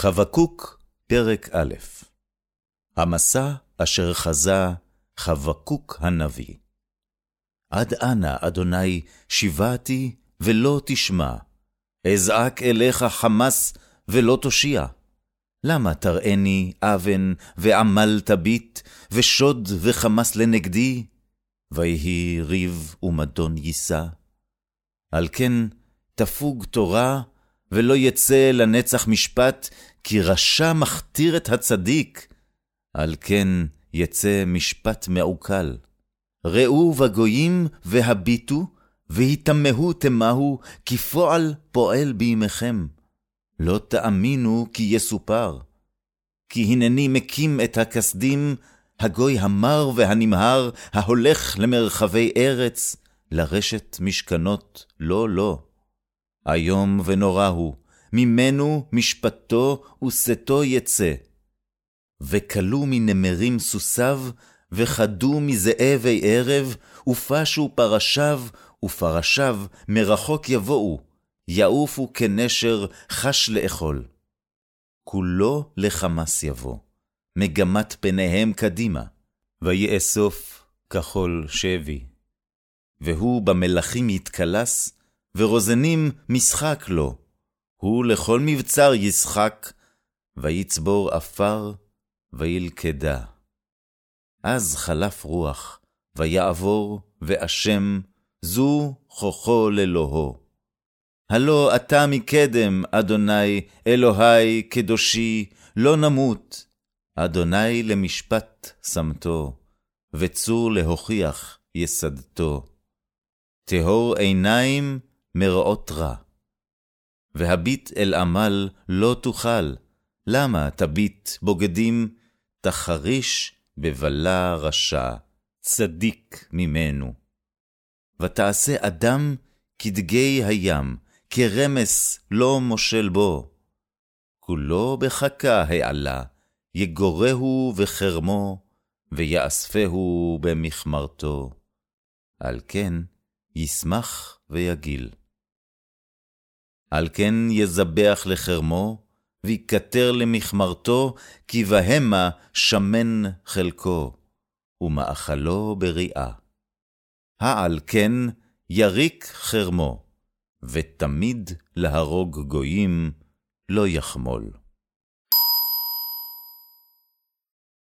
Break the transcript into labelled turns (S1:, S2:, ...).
S1: חבקוק, פרק א' המסע אשר חזה חבקוק הנביא. עד אנה, אדוני, שיבעתי ולא תשמע, אזעק אליך חמס ולא תושיע. למה תראני אבן ועמל תביט, ושוד וחמס לנגדי? ויהי ריב ומדון יישא. על כן תפוג תורה, ולא יצא לנצח משפט, כי רשע מכתיר את הצדיק, על כן יצא משפט מעוקל. ראו בגויים והביטו, והיטמהו תמהו, כי פועל פועל בימיכם. לא תאמינו כי יסופר. כי הנני מקים את הכסדים, הגוי המר והנמהר, ההולך למרחבי ארץ, לרשת משכנות לא לא. איום ונורא הוא, ממנו משפטו ושאתו יצא. וכלו מנמרים סוסיו, וחדו מזאבי ערב, ופשו פרשיו, ופרשיו מרחוק יבואו, יעופו כנשר חש לאכול. כולו לחמס יבוא, מגמת פניהם קדימה, ויאסוף כחול שבי. והוא במלכים יתקלס, ורוזנים משחק לו. הוא לכל מבצר ישחק, ויצבור עפר, וילכדה. אז חלף רוח, ויעבור, ואשם, זו כוחו לאלוהו. הלא אתה מקדם, אדוני, אלוהי, קדושי, לא נמות. אדוני למשפט שמתו, וצור להוכיח יסדתו. טהור עיניים מראות רע. והביט אל עמל לא תוכל, למה תביט בוגדים, תחריש בבלה רשע, צדיק ממנו. ותעשה אדם כדגי הים, כרמס לא מושל בו. כולו בחכה העלה, יגורהו בחרמו, ויאספהו במכמרתו. על כן ישמח ויגיל. על כן יזבח לחרמו, ויקטר למכמרתו, כי בהמה שמן חלקו, ומאכלו בריאה. העל כן יריק חרמו, ותמיד להרוג גויים לא יחמול.